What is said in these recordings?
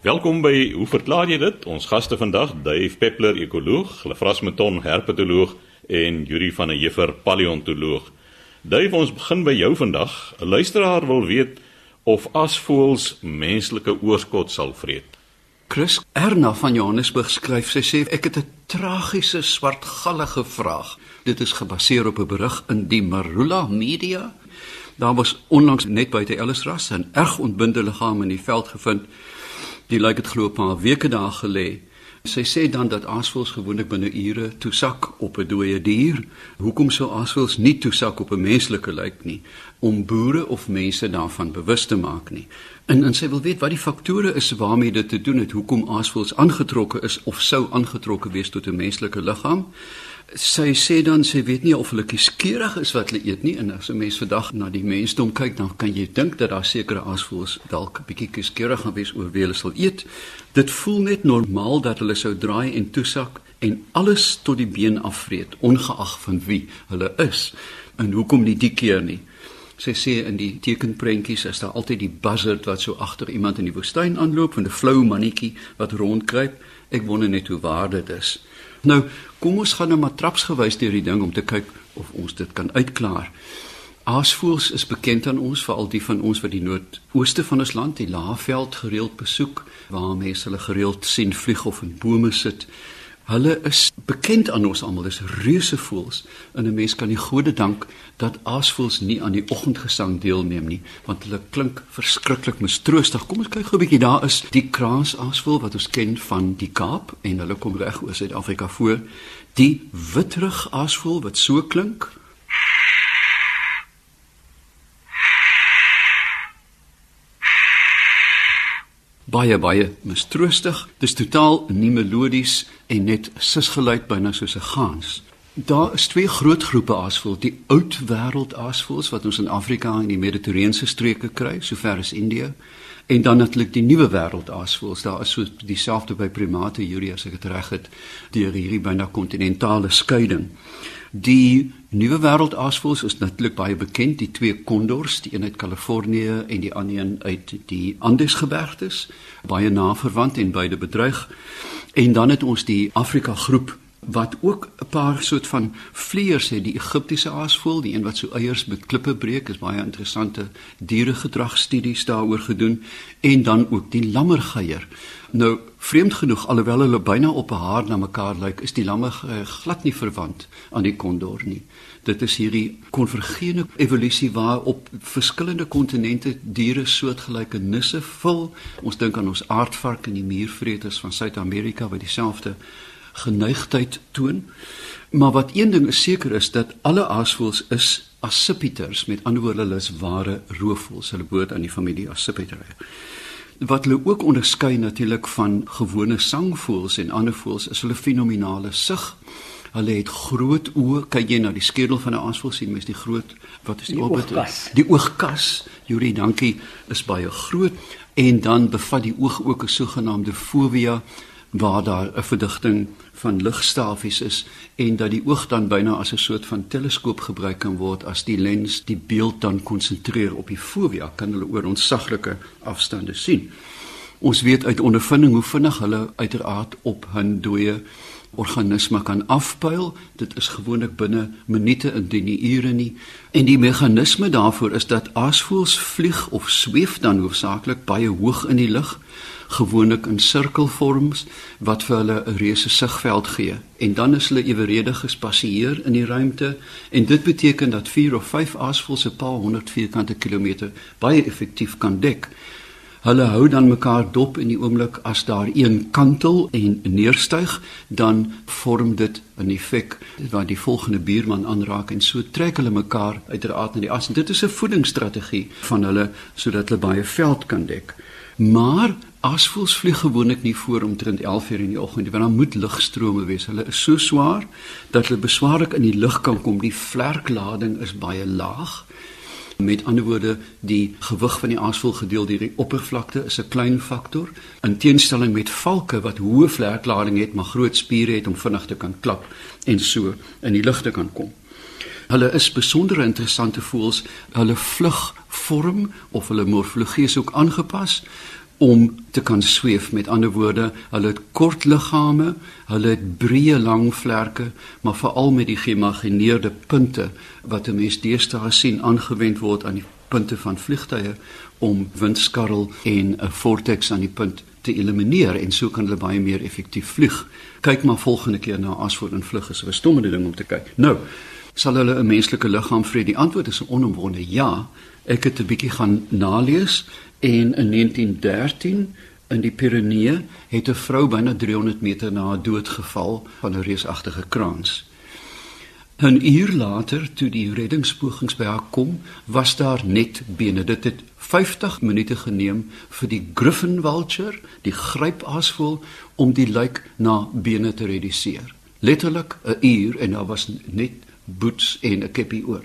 Welkom by Hoe verklaar jy dit? Ons gaste vandag, Dave Peppler, ekoloog, Lefras Meton, herpetoloog en Yuri van der Heever, paleontoloog. Dave, ons begin by jou vandag. 'n Luisteraar wil weet of asvoëls menslike oorskot sal vreet. Chris Erna van Johannesburg skryf sy sê ek het 'n tragiese swartgallige vraag. Dit is gebaseer op 'n berig in die Marula Media. Daar was onlangs net buite Ellisras 'n erg ontbinde liggaam in die veld gevind. Die lyk het glo 'n paar weke daar gelê. Sy sê dan dat aasvoëls gewoonlik binne ure toesak op 'n dooie dier. Hoekom sou aasvoëls nie toesak op 'n menslike lijk nie om boere of mense daarvan bewus te maak nie? En en sy wil weet wat die faktore is waarmee dit te doen het, hoekom aasvoëls aangetrokke is of sou aangetrokke wees tot 'n menslike liggaam. Sy sê dan sy weet nie of hulle kieskeurig is wat hulle eet nie en as 'n mens vandag na die mensdom kyk dan kan jy dink dat daar sekere aasvoëls dalk 'n bietjie kieskeurig gaan wees oor wie hulle sal eet. Dit voel net normaal dat hulle sou draai en toesak en alles tot die been afvreet ongeag van wie hulle is. En hoekom nie die keer nie? Sy sê in die tekenprentjies is daar altyd die buzzard wat so agter iemand in die woestyn aanloop en 'n flou mannetjie wat rondkruip. Ek wonder net hoe waar dit is. Nou, kom ons gaan nou maar trapsgewys deur die ding om te kyk of ons dit kan uitklaar. Aasvoëls is bekend aan ons, veral die van ons wat die noordooste van ons land, die Laagveld gereeld besoek, waar mense hulle gereeld sien vlieg of in bome sit. Hulle is bekend aan ons almal, dis reuse voëls. En 'n mens kan die gode dank dat aasvoëls nie aan die oggendgesang deelneem nie, want hulle klink verskriklik mistroostig. Kom ons kyk gou 'n bietjie. Daar is die kraansaasvoël wat ons ken van die Kaap en hulle kom reg oor Suid-Afrika voor. Die witrig aasvoël wat so klink. Baie baie mistroostig. Dis totaal nie melodies en net sisgeluid byna soos 'n gans. Daar is twee groot groepe aasvoëls, die oud wêreld aasvoëls wat ons in Afrika en die Mediterrane streke kry, sover as Indië, en dan natuurlik die nuwe wêreld aasvoëls. Daar is so dieselfde by primate, Julia as ek dit reg het, deur hierdie byna kontinentale skeiding. Die nuwe wêreld aasvoëls is natuurlik baie bekend, die twee kondors, die een uit Kalifornië en die ander een uit die Andesgebergtes, baie na verwant en beide bedreig. En dan het ons die Afrika groep wat ook 'n paar soort van vleiers het, die Egiptiese aasvoël, die een wat so eiers met klippe breek, is baie interessante dieregedragstudies daaroor gedoen en dan ook die lammergeier. Nou, vreemd genoeg alhoewel hulle byna op 'n haar na mekaar lyk, is die lammergeier glad nie verwant aan die kondor nie. Dit is hierdie konvergene evolusie waar op verskillende kontinente diere soortgelyke nisse vul. Ons dink aan ons aardvark en die muurvreters van Suid-Amerika wat dieselfde geneigtheid toon. Maar wat een ding is seker is dat alle aasvoëls is accipiters, met ander woorde hulle is ware roofvoëls. Hulle behoort aan die familie Accipitae. Wat hulle ook onderskei natuurlik van gewone sangvoëls en ander voëls is hulle fenominale sig. Hulle het groot oë. Kyk jy na die skedel van 'n aasvoël sien mens die groot wat is die, die oogkas. Die oogkas. Yuri, dankie, is baie groot en dan bevat die oog ook 'n sogenaamde fovea waar daar 'n verdigting van ligstafies is en dat die oog dan byna as 'n soort van teleskoop gebruik kan word as die lens die beeld dan konsentreer op die fovea kan hulle oor ontsaglike afstande sien. Ons weet uit ondervinding hoe vinnig hulle uiteraard op 'n dooie organisme kan afpyl. Dit is gewoonlik binne minute indien nie ure nie. En die meganisme daarvoor is dat aasvoëls vlieg of sweef dan hoofsaaklik baie hoog in die lug gewoonlik in sirkelvorms wat vir hulle 'n reuse sigveld gee en dan is hulle eweredig gespasieer in die ruimte en dit beteken dat 4 of 5 aasvoëls 'n paar honderd vierkante kilometer baie effektief kan dek. Hulle hou dan mekaar dop in die oomblik as daar een kantel en neerstyg, dan vorm dit 'n effek wat die volgende buurman aanraak en so trek hulle mekaar uiteraard na die as. En dit is 'n voedingsstrategie van hulle sodat hulle baie veld kan dek. Maar Asvoels vlieg gewoonlik nie voor omtrent 11:00 in die oggend want dan moet lugstrome wees. Hulle is so swaar dat hulle beswaarlik in die lug kan kom. Die vlerklading is baie laag. Met ander woorde, die gewig van die aasvoel gedeel deur die oppervlakte is 'n klein faktor in teenstelling met valke wat hoë vlerklading het, maar groot spiere het om vinnig te kan klap en so in die lug te kan kom. Hulle is besonder interessante voëls. Hulle vlugvorm of hulle morfologie is ook aangepas om te kan sweef. Met ander woorde, hulle het kort liggame, hulle het breë lang vlerke, maar veral met die geïmagineerde punte wat 'n mens deesdae sien aangewend word aan die punte van vliegtye om windskarrel en 'n vortex aan die punt te elimineer en so kan hulle baie meer effektief vlieg. Kyk maar volgende keer na asvoer en vlug is 'n stommende ding om te kyk. Nou, sal hulle 'n menslike liggaam vrede? Die antwoord is 'n onomwonde ja. Ek het 'n bietjie gaan nalees en in 1913 in die Pyreneë het 'n vrou byna 300 meter na haar dood geval van 'n reusagtige kraans. 'n Uur later, toe die reddingspogings by haar kom, was daar net bene. Dit het 50 minute geneem vir die Griffin vulture, die grypaasvoël, om die lijk na bene te reduseer. Letterlik 'n uur en daar was net boots en 'n keppie oor.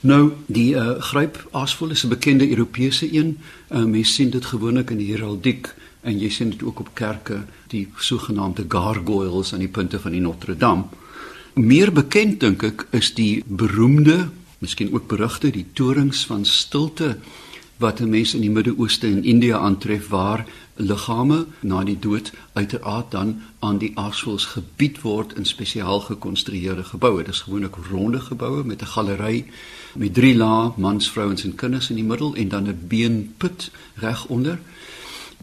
Nou die uh, grypaasvoël is 'n bekende Europese een. Uh, Mense sien dit gewoonlik in die heraldiek en jy sien dit ook op kerke, die sogenaamde gargoyles aan die punte van die Notre Dame. Meer bekend dink ek is die beroemde, miskien ook berugte die torings van stilte wat 'n mens in die Midde-Ooste en India aantref waar liggame na die dood uiteraard dan aan die aasvoëls gebied word in spesiaal gekonstrueerde geboue. Dit is gewoonlik ronde geboue met 'n galery met drie lae, mans, vrouens en kinders in die middel en dan 'n beenput reg onder.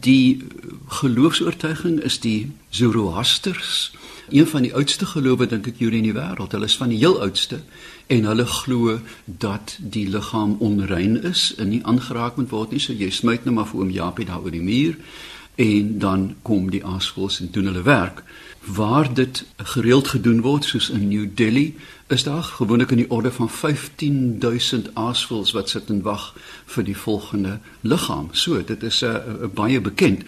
Die geloofs-oortuiging is die Zoroasters, een van die oudste gelowe dink ek hier in die wêreld. Hulle is van die heel oudste en hulle glo dat die liggaam onrein is en nie aangeraak moet word nie. So jy smyt net maar vir oom Japie daar oor die muur en dan kom die aasvoëls en doen hulle werk. Waar dit gereeld gedoen word soos in New Delhi, is daar gewoonlik in die orde van 15000 aasvoëls wat sit en wag vir die volgende liggaam. So, dit is 'n uh, uh, baie bekend.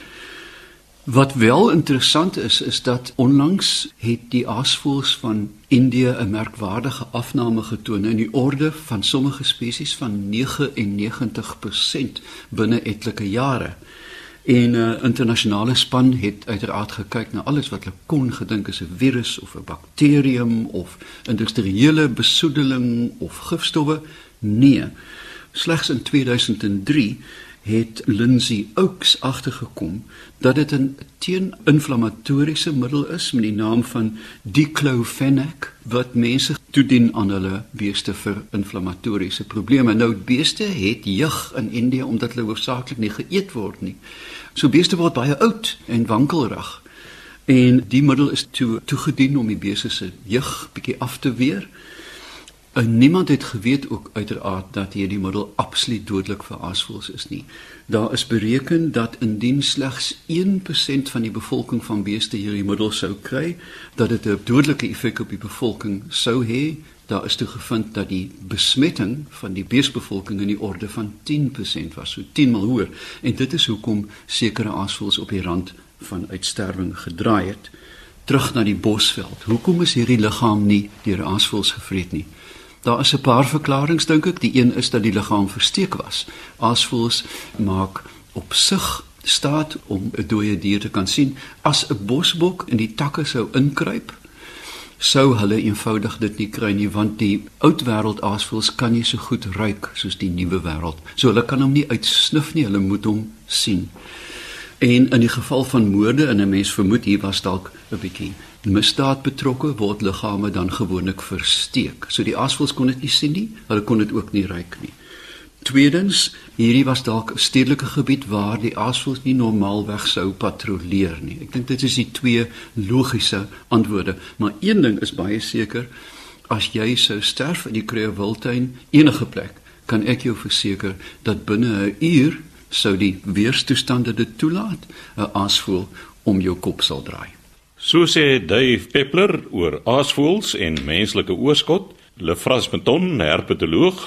Wat wel interessant is is dat onlangs het die aasvoëls van Indië 'n merkwaardige afname getoon in die orde van sommige spesies van 99% binne etlike jare. En 'n uh, internasionale span het uiteraard gekyk na alles wat hulle kon gedink is 'n virus of 'n bakterium of industriële besoedeling of gifstowwe. Nee. Slegs in 2003 het Lindsay Oaks agtergekom dat dit 'n teen-inflammatoriese middel is met die naam van diclofenac wat mense toedien aan hulle beeste vir inflammatoriese probleme. Nou beeste het jeug in Indië omdat hulle hoofsaaklik nie geëet word nie. So beeste word baie oud en wankelrig. En die middel is toe toegedien om die beeste se jeug bietjie af te weer. En niemand het geweet ook uiteraard dat hierdie middel absoluut dodelik vir aasvoëls is nie. Daar is bereken dat indien slegs 1% van die bevolking van beeste hierdie middel sou kry, dat dit 'n dodelike effek op die bevolking sou hê. Daar is toe gevind dat die besmetting van die beesbevolking in die orde van 10% was, so 10 mal hoër. En dit is hoekom sekere aasvoëls op die rand van uitsterwing gedraai het. Terug na die bosveld. Hoekom is hierdie liggaam nie deur aasvoëls gevreet nie? Daar is 'n paar verklaringe dink ek. Die een is dat die liggaam versteek was. Aasvoëls maak op sig staat om 'n dooie dier te kan sien. As 'n bosbok in die takke sou inkruip, sou hulle eenvoudig dit nie kry nie want die oud wêreld aasvoëls kan nie so goed ruik soos die nuwe wêreld. So hulle kan hom nie uitsnif nie, hulle moet hom sien. En in die geval van moorde en 'n mens vermoed hier was dalk 'n bietjie misdaad betrokke word liggame dan gewoonlik versteek. So die asvoels kon dit nie sien nie, hulle kon dit ook nie ruik nie. Tweedens, hierdie was dalk 'n stedelike gebied waar die asvoels nie normaalweg sou patrolleer nie. Ek dink dit is die twee logiese antwoorde, maar een ding is baie seker, as jy sou sterf in die Kruger Wildtuin enige plek, kan ek jou verseker dat binne 'n uur sou die weerstoestande dit toelaat, 'n aasvoël om jou kop sal draai. So sê Dave Peppler oor aasvoëls en menslike oorskot, Lefras Beton, herpetoloog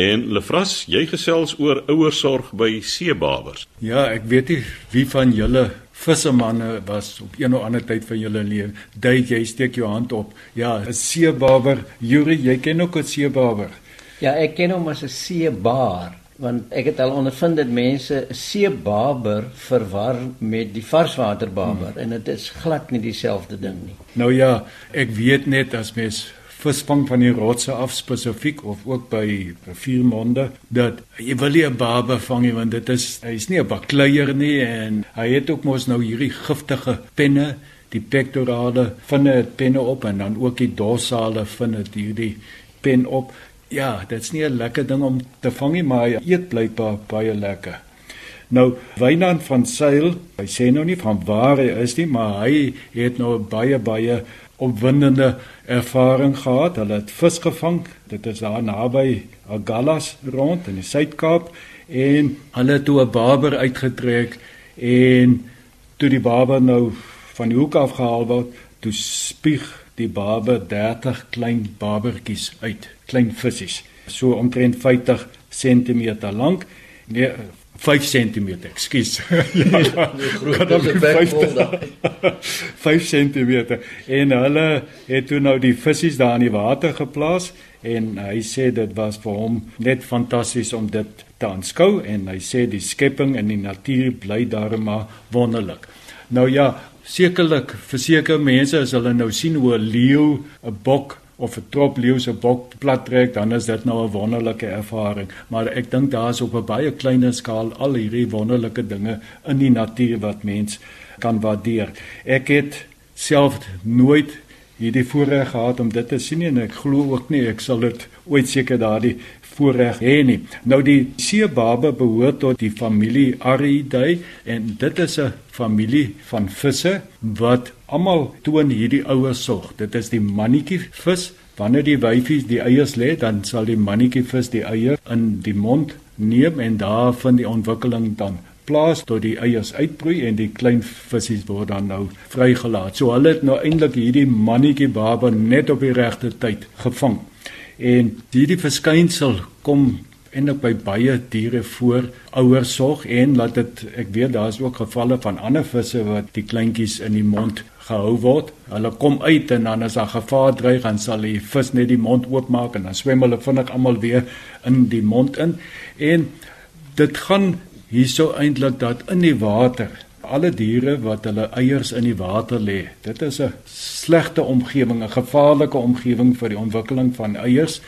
en Lefras, jy gesels oor ouersorg by seebawers. Ja, ek weet nie wie van julle vissemanne was op een of ander tyd van julle lewe. Dave, jy steek jou hand op. Ja, 'n seebawer. Yuri, jy ken ook 'n seebawer. Ja, ek ken hom as 'n seebaar want ek het al ondervind dat mense seebaber verwar met die varswaterbaber hmm. en dit is glad nie dieselfde ding nie. Nou ja, ek weet net as mens visvang van die rotse af spesifiek of ook by riviermonde dat jy wil nie 'n baba vang nie want dit is hy's nie 'n bakleier nie en hy het ook mos nou hierdie giftige penne die pectorale vinne het penne op en dan ook die dorsale vinne het hierdie pen op ja dit's nie 'n lekker ding om te vang nie maar hy eet blykbaar baie lekker Nou Wynand van Sail, hy sê nou nie van waar hy is nie, maar hy het nou baie baie opwindende ervaring gehad. Hulle het vis gevang. Dit is daar naby Agallas rond in die Suid-Kaap en hulle het toe 'n barber uitgetrek en toe die barber nou van die hoek af gehaal word, toe spieg die barber 30 klein barbertjies uit, klein visse, so omtrent 50 cm lank. Nee, 5 cm, ekskuus. ja, groot is 'n bekvol daar. 5 cm en hulle het toe nou die visse daar in die water geplaas en hy sê dit was vir hom net fantasties om dit te aanskou en hy sê die skepping in die natuur bly daarmee wonderlik. Nou ja, sekerlik verseker mense as hulle nou sien hoe 'n leeu, 'n bok of 'n trop leeu se bok plat trek, dan is dit nou 'n wonderlike ervaring. Maar ek dink daar's op 'n baie kleiner skaal al hierdie wonderlike dinge in die natuur wat mens kan waardeer. Ek het self nooit hierdie voorreg gehad om dit te sien nie, en ek glo ook nie ek sal dit ooit seker daardie voorreg hê nie. Nou die seebabe behoort tot die familie Ariidae en dit is 'n familie van visse wat almal toon hierdie ouer sorg. Dit is die mannetjie vis. Wanneer die wyfies die eiers lê, dan sal die mannetjie vis die eier in die mond neem en daar vind die ontwikkeling dan plaas tot die eiers uitbroei en die klein visse word dan nou vrygelaat. So hulle het nou eintlik hierdie mannetjie baba net op die regte tyd gevang. En hierdie verskynsel kom eintlik by baie diere voor ouers sorg en laat dit ek weet daar's ook gevalle van ander visse wat die kleintjies in die mond gehou word. Hulle kom uit en dan as daar gevaar dreig, dan sal die vis net die mond oopmaak en dan swem hulle vinnig almal weer in die mond in. En dit gaan hierso eintlik dat in die water alle diere wat hulle eiers in die water lê. Dit is 'n slegte omgewing, 'n gevaarlike omgewing vir die ontwikkeling van eiers.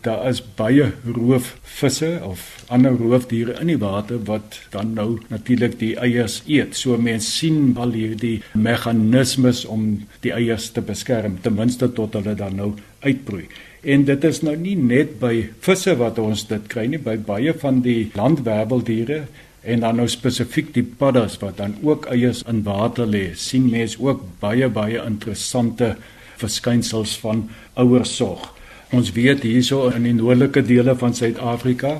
Daar is baie roofvisse of ander roofdiere in die water wat dan nou natuurlik die eiers eet. So mense sien al hierdie meganismes om die eiers te beskerm, ten minste tot hulle dan nou uitbroei. En dit is nou nie net by visse wat ons dit kry nie, by baie van die landwerweldiere en dan nou spesifiek die paddas wat dan ook eiers in water lê, sien mense ook baie baie interessante verskynsels van ouersorg. Ons weet hierso in die noordelike dele van Suid-Afrika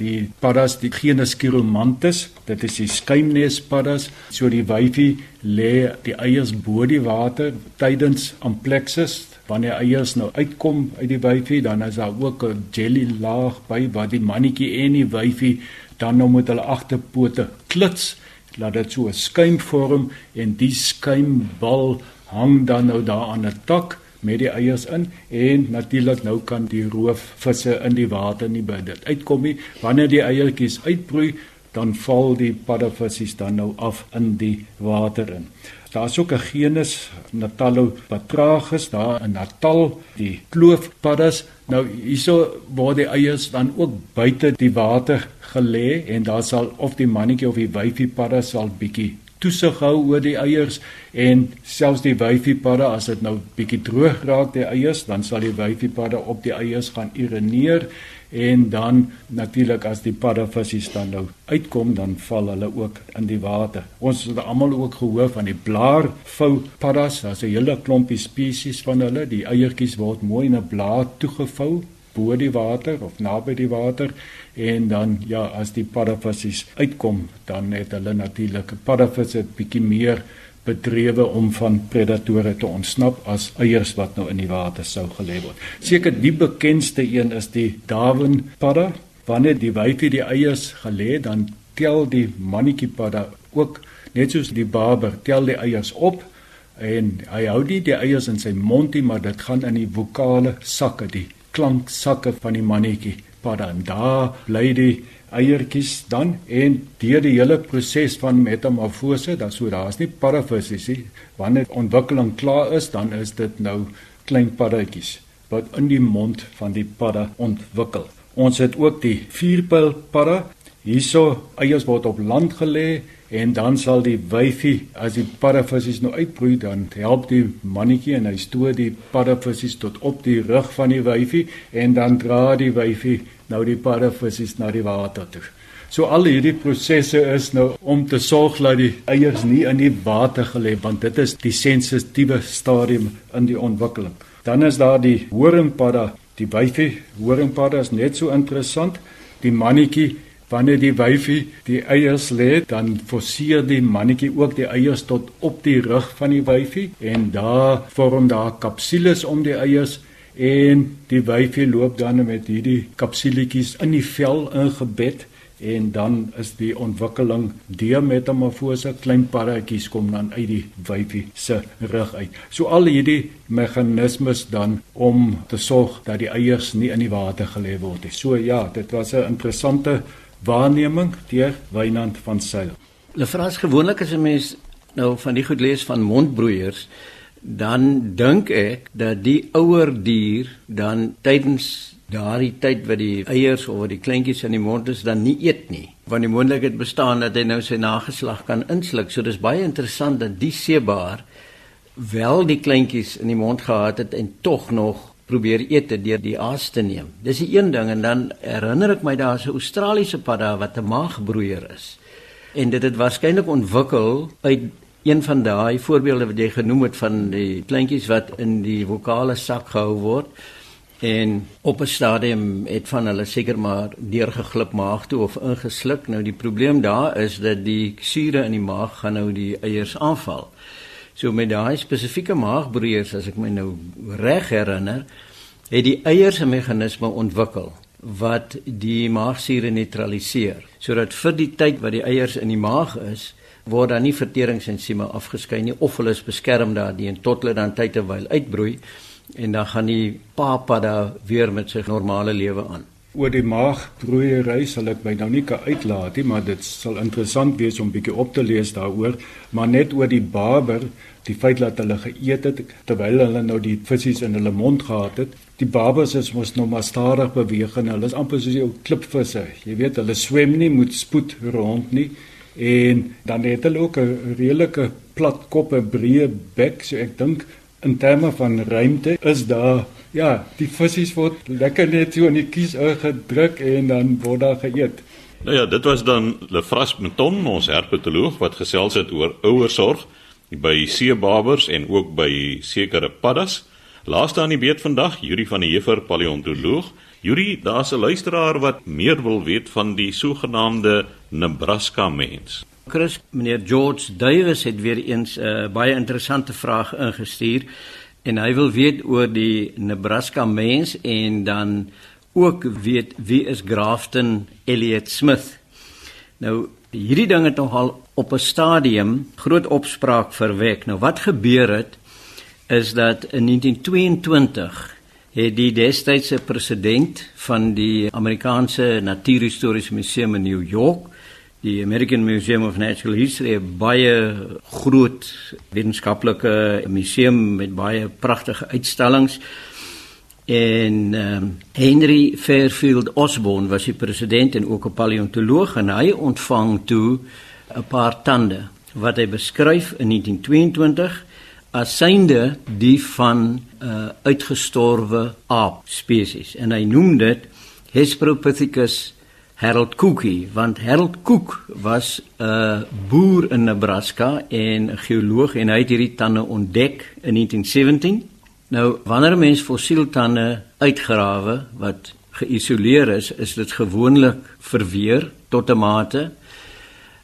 die paddas die genus Chiromantis dit is die skuimnespaddas so die wyfie lê die eiers bo die water tydens amplexus wanneer eiers nou uitkom uit die wyfie dan is daar ook 'n jelly laag by wat die mannetjie en die wyfie dan nou moet hulle agterpote klits laat dit so 'n skuim vorm en die skuimbal hang dan nou daar aan 'n tak met die eiers in en natuurlik nou kan die roofvisse in die water nie by dit uitkom nie. Wanneer die eiertjies uitbroei dan val die paddavissies dan nou af in die water in Daar's ook 'n genus Natalopatragus daar in Natal, die kloofpaddas. Nou hierso word die eiers dan ook buite die water gelê en daar sal of die mannetjie of die wyfie padda sal bietjie toesig hou oor die eiers en selfs die wyfie padda as dit nou bietjie droog raak die eiers, dan sal die wyfie padda op die eiers gaan urineer en dan natuurlik as die paddavissies dan nou uitkom dan val hulle ook in die water. Ons het almal ook gehoor van die blaarvou paddas, daar's 'n hele klompie spesies van hulle. Die eiertjies word mooi in 'n blaar toegevou bo die water of naby die water en dan ja as die paddavissies uitkom dan het hulle natuurlik paddavisse bietjie meer bedrewe om van predatore te ontsnap as eiers wat nou in die water sou gelê word. Seker die bekendste een is die Darwin padda. Wanneer die wyfie die eiers gelê, dan tel die mannetjie padda ook net soos die barber tel die eiers op en hy hou nie die eiers in sy mond nie, maar dit gaan in die vokale sakke, die klanksakke van die mannetjie padda. En daar bly die eiertjies dan en deur die hele proses van metamorfose, dan so daar's nie parafisies nie. Wanneer ontwikkeling klaar is, dan is dit nou klein paddatjies wat in die mond van die padda ontwikkel. Ons het ook die vierpyl padda. Hierso eiers word op land gelê en dan sal die wyfie as die paddavissies nou uitbroei dan help die mannetjie en hy stoot die paddavissies tot op die rug van die wyfie en dan dra die wyfie nou die paddavissies na die water toe. So al hierdie prosesse is nou om te sorg dat die eiers nie in die water gelê want dit is die sensitiewe stadium in die ontwikkeling. Dan is daar die horingpadda. Die wyfie horingpadda is net so interessant. Die mannetjie wanneer die wyfie die eiers lê, dan forceer die mannetjie ook die eiers tot op die rug van die wyfie en daar vorm daar kapsules om die eiers en die wyfie loop dan met hierdie kapsuletjies in die vel ingebed en dan is die ontwikkeling deur metamorfose klein parretjies kom dan uit die wyfie se rug uit. So al hierdie meganismes dan om te sorg dat die eiers nie in die water gelê word nie. So ja, dit was 'n interessante waarneming deur Wynand van Sail. Hulle vra as gewoonlik as 'n mens nou van die goed lees van mondbroeiers dan dink ek dat die ouer dier dan tydens daardie tyd wat die eiers of wat die kleintjies in die mond is dan nie eet nie want die moontlikheid bestaan dat hy nou sy nageslag kan insluk so dis baie interessant dat die seebaar wel die kleintjies in die mond gehad het en tog nog probeer eet deur die aas te neem dis die een ding en dan herinner ek my daar's 'n Australiese padda wat 'n maagbroeier is en dit het waarskynlik ontwikkel uit een van daai voorbeelde wat jy genoem het van die kleintjies wat in die vokale sak gehou word en op 'n stadium het van hulle seker maar deurgeglip maag toe of ingesluk. Nou die probleem daar is dat die sure in die maag gaan nou die eiers aanval. So met daai spesifieke maagbroeiers as ek my nou reg herinner, het die eiers 'n meganisme ontwikkel wat die maagsure neutraliseer sodat vir die tyd wat die eiers in die maag is word daar nie verteringsensieme afgeskei nie of hulle is beskerm daardie tot hulle dan tyd terwyl uitbroei en dan gaan die papa daar weer met sy normale lewe aan. Oor die maagbroeiery sal ek my nou nie kan uitlaat nie, maar dit sal interessant wees om bietjie op te lees daaroor, maar net oor die baber, die feit dat hulle geëet het terwyl hulle nou die visse in hulle mond gehad het. Die babers is mos nog maar stadig beweeg en hulle is amper soos jou klipvisse. Jy weet, hulle swem nie met spoed rond nie en dan het hulle ook 'n redelike plat kop en breë bek, so ek dink in terme van ruimte is daar ja, die visse word lekker net so in die kies gedruk en dan word daar geëet. Nou ja, dit was dan Lefras Meton, ons herpetoloog wat gesels het oor ouersorg by seebabers en ook by sekere paddas. Laaste aan die beet vandag, Yuri van die Heever, paleontoloog. Yuri, daar's 'n luisteraar wat meer wil weet van die sogenaamde Nebraska mens. Chris, meneer George Davis het weer eens 'n uh, baie interessante vraag ingestuur en hy wil weet oor die Nebraska mens en dan ook weet wie is Grafton Elliot Smith. Nou hierdie ding het nogal op 'n stadium groot opspraak verwek. Nou wat gebeur het is dat in 1922 het die destydse president van die Amerikaanse Natuurhistoriese Museum in New York die American Museum of Natural History 'n baie groot wetenskaplike museum met baie pragtige uitstallings. En um, Henry Fairfield Osborne was die president en ook 'n paleontoloog en hy ontvang toe 'n paar tande wat hy beskryf in 1922 as synde die van 'n uh, uitgestorwe aap spesies en hy noem dit Hesperopithecus Harold Cookie want Harold Cook was 'n boer in Nebraska en 'n geoloog en hy het hierdie tande ontdek in 1917. Nou wanneer 'n mens fossieltande uitgrawe wat geïsoleer is, is dit gewoonlik verweer tot 'n mate.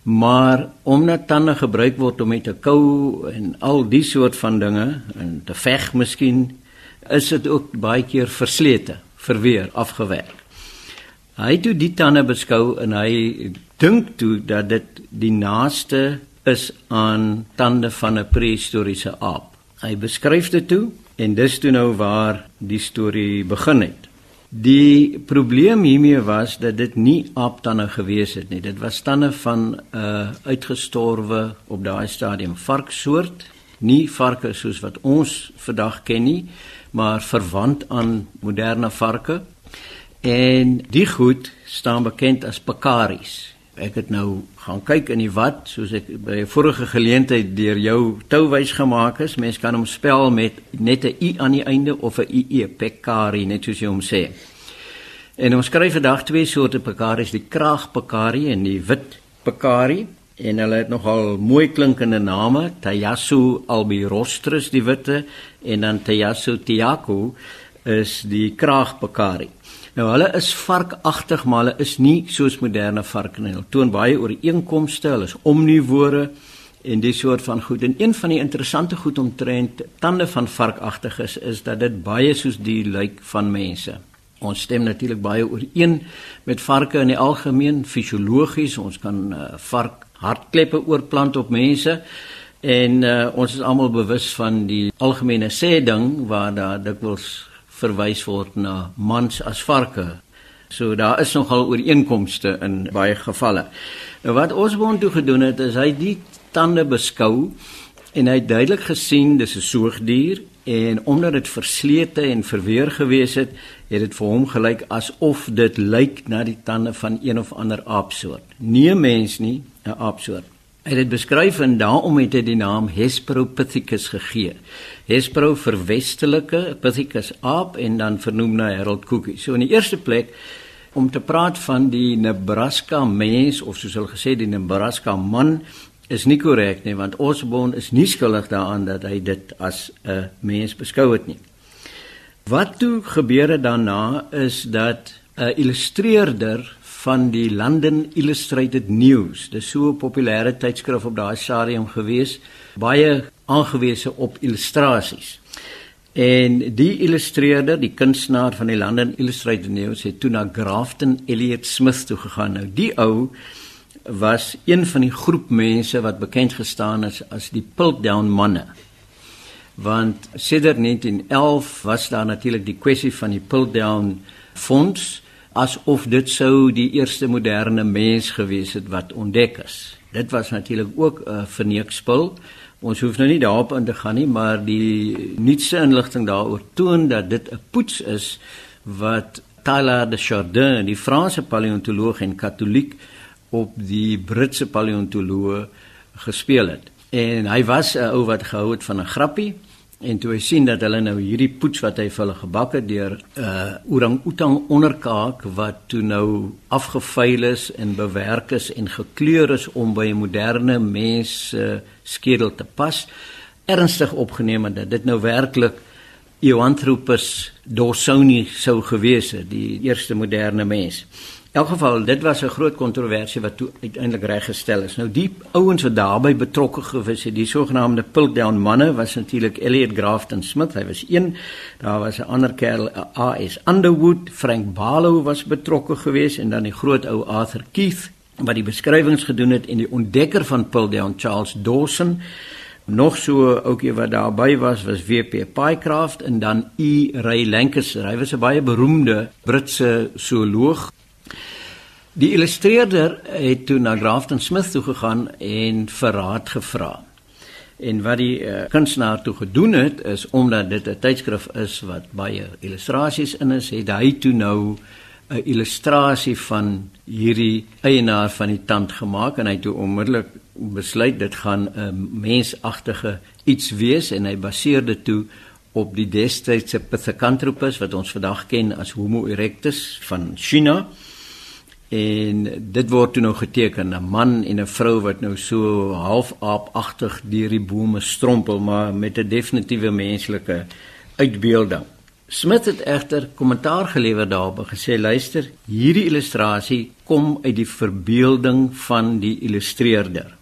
Maar omdat tande gebruik word om met te kou en al die soort van dinge en te veg miskien, is dit ook baie keer verslete, verweer, afgewerk. Hy het die tande beskou en hy dink toe dat dit die naaste is aan tande van 'n prehistoriese aap. Hy beskryf dit toe en dis toe nou waar die storie begin het. Die probleem hiermee was dat dit nie aaptande gewees het nie. Dit was tande van 'n uh, uitgestorwe op daai stadium varksoort Nie varke soos wat ons vandag ken nie, maar verwant aan moderne varke. En die goed staan bekend as pekaries. Ek het nou gaan kyk in die wat, soos ek by 'n vorige geleentheid deur jou touwys gemaak is. Mens kan hom spel met net 'n i aan die einde of 'n ie, pekari, net soos jy hom sê. En ons skryf vandag twee soorte pekaries, die kraagpekari en die wit pekari en hulle het nogal mooi klinkende name, Tayasu albirostris die witte en dan Tayasu tiaku is die kraagpekari. Nou hulle is varkagtig, maar hulle is nie soos moderne varke nie. Hulle toon baie ooreenkomste, hulle is omnivore en dis soort van goed. En een van die interessante goed omtrent tande van varkagtiges is dat dit baie soos die lyk van mense. Ons stem natuurlik baie ooreen met varke in die algemeen fisiologies. Ons kan uh, vark hartkleppe oorplant op mense. En uh, ons is almal bewus van die algemene sê ding waar daar dikwels verwys word na mans as varke. So daar is nogal ooreenkomste in baie gevalle. Nou wat Osborne toe gedoen het is hy die tande beskou en hy het duidelik gesien dis 'n soogdier en omdat dit verslete en verweer gewees het, het dit vir hom gelyk asof dit lyk na die tande van een of ander aapsoort. Nie 'n mens nie, 'n aapsoort. Hy het dit beskryf en daarom het hy die naam Hesperopithecus gegee. Hespero vir westelike Pithecus aap en dan vernoem na Harold Cookie. So in die eerste plek om te praat van die Nebraska mens of soos hulle gesê die Nebraska man is nie korrek nie want Osborne is nie skuldig daaraan dat hy dit as 'n mens beskou het nie. Wat toe gebeure daarna is dat 'n illustreerder van die London Illustrated News. Dis so 'n populêre tydskrif op daai stadium gewees, baie aangewese op illustrasies. En die illustreerder, die kunstenaar van die London Illustrated News het toe na Grafton Elliot Smith toe gegaan. Nou die ou was een van die groep mense wat bekend gestaan is as die Piltdown manne. Want sedert 1911 was daar natuurlik die kwessie van die Piltdown fonds asof dit sou die eerste moderne mens gewees het wat ontdek is. Dit was natuurlik ook 'n uh, verneekspul. Ons hoef nou nie daarop in te gaan nie, maar die nuutste inligting daaroor toon dat dit 'n poets is wat Tyler de Chardin, die Franse paleontoloog en katoliek op die Britse paleontoloog gespeel het. En hy was 'n ou wat gehou het van 'n grappie En toe hy sien dat hulle nou hierdie poets wat hy vir hulle gebak het deur 'n uh, orang-outang onderkaak wat toe nou afgeveil is en bewerk is en gekleur is om by 'n moderne mens se uh, skedel te pas, ernstig opgeneem het dat dit nou werklik Ioanthropus dawsoni sou gewees het, die eerste moderne mens. In elk geval, dit was 'n groot kontroversie wat toe uiteindelik reggestel is. Nou die ouens wat daarbey betrokke gewees het, die sogenaamde Piltdown manne was natuurlik Elliot Grafton Smith, hy was een. Daar was 'n ander kerel, AS Underwood, Frank Barlow was betrokke geweest en dan die groot ou Arthur Keith wat die beskrywings gedoen het en die ontdekker van Piltdown Charles Dawson nog so ouetjie wat daarbey was was WP Pycraft en dan E Ray Lancaster. Hy was 'n baie beroemde Britse zooloog Die illustreerder het toe na Grafton Smith toe gegaan en verraad gevra. En wat die uh, kunstenaar toe gedoen het is omdat dit 'n tydskrif is wat baie illustrasies in is, het hy toe nou 'n illustrasie van hierdie eienaar van die tand gemaak en hy het toe onmiddellik besluit dit gaan 'n mensagtige iets wees en hy baseer dit toe op die destydse Pithecanthropus wat ons vandag ken as Homo erectus van China en dit word toe nou geteken 'n man en 'n vrou wat nou so half aapagtig deur die bome strompel maar met 'n definitiewe menslike uitbeelding. Smith het egter kommentaar gelewer daarop en gesê luister, hierdie illustrasie kom uit die verbeelding van die illustreerder.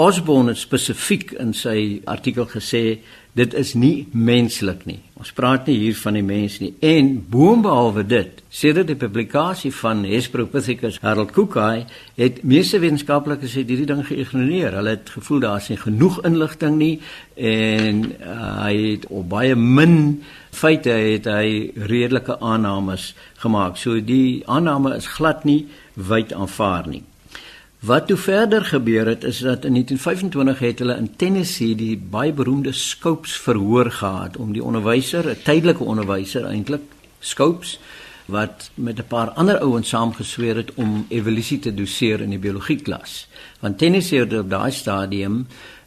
Osborne het spesifiek in sy artikel gesê dit is nie menslik nie. Ons praat nie hier van die mens nie. En boonbehalwe dit, sedert die publikasie van Hesperopithecus Harold Cookie, het meeste wetenskaplikes hierdie ding geïgnoreer. Hulle het gevoel daar is nie genoeg inligting nie en uh, hy het op baie min feite het hy redelike aannames gemaak. So die aanname is glad nie wyd aanvaar nie. Wat toe verder gebeur het is dat in 1925 het hulle in Tennessee die baie beroemde Scopes verhoor gehad om die onderwyser, 'n tydelike onderwyser eintlik, Scopes wat met 'n paar ander ouens saamgesweer het om evolusie te doseer in die biologieklas. Want Tennessee het op daai stadium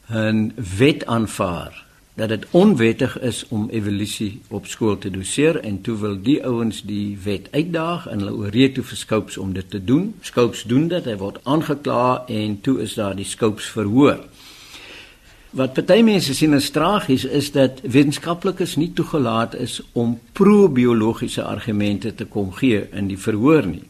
'n wet aanvaar dat dit onwettig is om evolusie op skool te doseer en toe wil die ouens die wet uitdaag en hulle oorreed toe vir Scopes om dit te doen. Scopes doen dit, hy word aangekla en toe is daar die Scopes verhoor. Wat party mense sien as tragies is dat wetenskaplikes nie toegelaat is om probiologiese argumente te kom gee in die verhoor nie.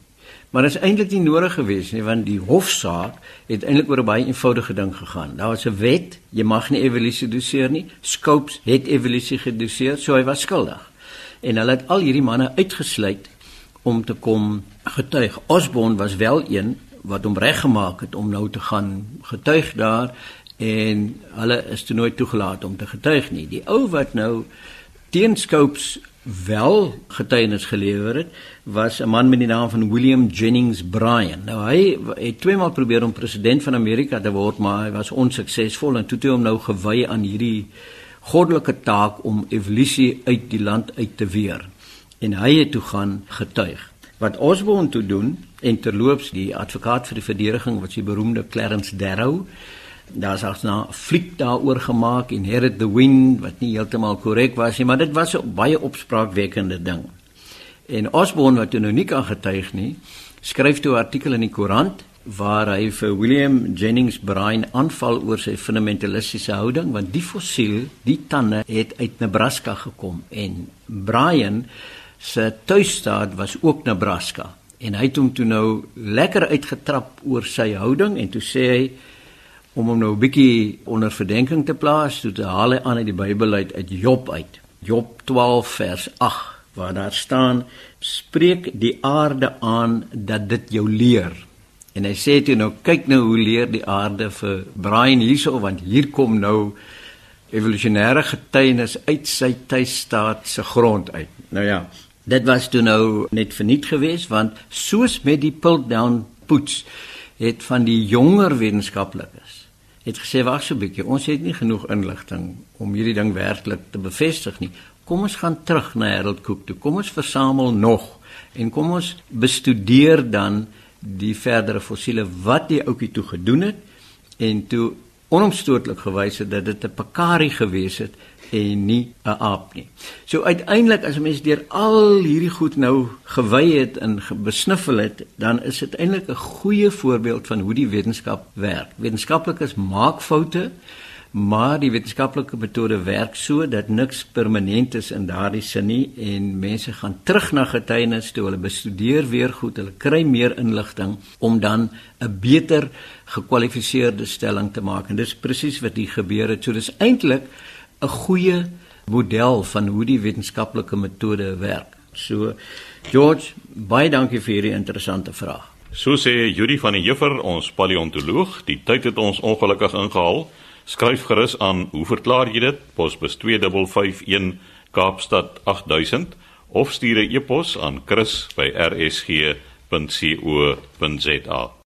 Maar dit is eintlik nie nodig gewees nie want die hofsaak het eintlik oor 'n baie eenvoudige ding gegaan. Daar was 'n wet, jy mag nie evolusie doseer nie. Scopes het evolusie gedoseer, so hy was skuldig. En hulle het al hierdie manne uitgesluit om te kom getuig. Osborne was wel een wat hom reggemaak het om nou te gaan getuig daar en hulle is toe nooit toegelaat om te getuig nie. Die ou wat nou teen Scopes wel getuienis gelewer het, was 'n man met die naam van William Jennings Bryan. Nou hy het twee maal probeer om president van Amerika te word, maar hy was onsuksesvol en toe het hy hom nou gewy aan hierdie goddelike taak om evolusie uit die land uit te weer. En hy het toe gaan getuig. Wat Osborne toe doen en terloops die advokaat vir die verdediging wat die beroemde Clarence Darrow daar's ook 'n fliek daaroor gemaak en Herit the Wind wat nie heeltemal korrek was nie, maar dit was 'n baie opspraakwekkende ding. En Osborne wat nou nie kan getuig nie, skryf toe 'n artikel in die koerant waar hy vir William Jennings Bryan aanval oor sy fundamentalistiese houding want die fossiel, die tande het uit Nebraska gekom en Bryan se tuisstaat was ook Nebraska en hy het hom toe nou lekker uitgetrap oor sy houding en toe sê hy om hom nou 'n bietjie onder verdenking te plaas, toe te haal hy aan uit die Bybel uit uit Job uit. Job 12 vers 8 waar daar staan: "Spreek die aarde aan dat dit jou leer." En hy sê toe nou kyk nou hoe leer die aarde vir Brian hierso want hier kom nou evolusionêre getuienis uit sy tuisstaat se grond uit. Nou ja, dit was toe nou net verniet geweest want soos met die Piltdown poets het van die jonger wetenskaplikes het gesê wag so 'n bietjie, ons het nie genoeg inligting om hierdie ding werklik te bevestig nie. Kom ons gaan terug na Harold Cook toe. Kom ons versamel nog en kom ons bestudeer dan die verdere fossiele wat die ouetjie toe gedoen het en toe onomstootlik gewys het dat dit 'n pekari gewees het en nie 'n aap nie. So uiteindelik as 'n mens deur al hierdie goed nou gewy het en besniffel het, dan is dit eintlik 'n goeie voorbeeld van hoe die wetenskap werk. Wetenskaplikes maak foute, maar die wetenskaplike metode werk so dat niks permanent is in daardie sin nie en mense gaan terug na getuienis toe hulle bestudeer weer goed, hulle kry meer inligting om dan 'n beter gekwalifiseerde stelling te maak. En dis presies wat hier gebeur het. So dis eintlik 'n goeie model van hoe die wetenskaplike metode werk. So George, baie dankie vir hierdie interessante vraag. So sê Juri van die Juffer, ons paleontoloog, die tyd het ons ongelukkig ingehaal. Skryf gerus aan, hoe verklaar jy dit? Posbus 2551 Kaapstad 8000 of stuur 'n e-pos aan chris@rsg.co.za.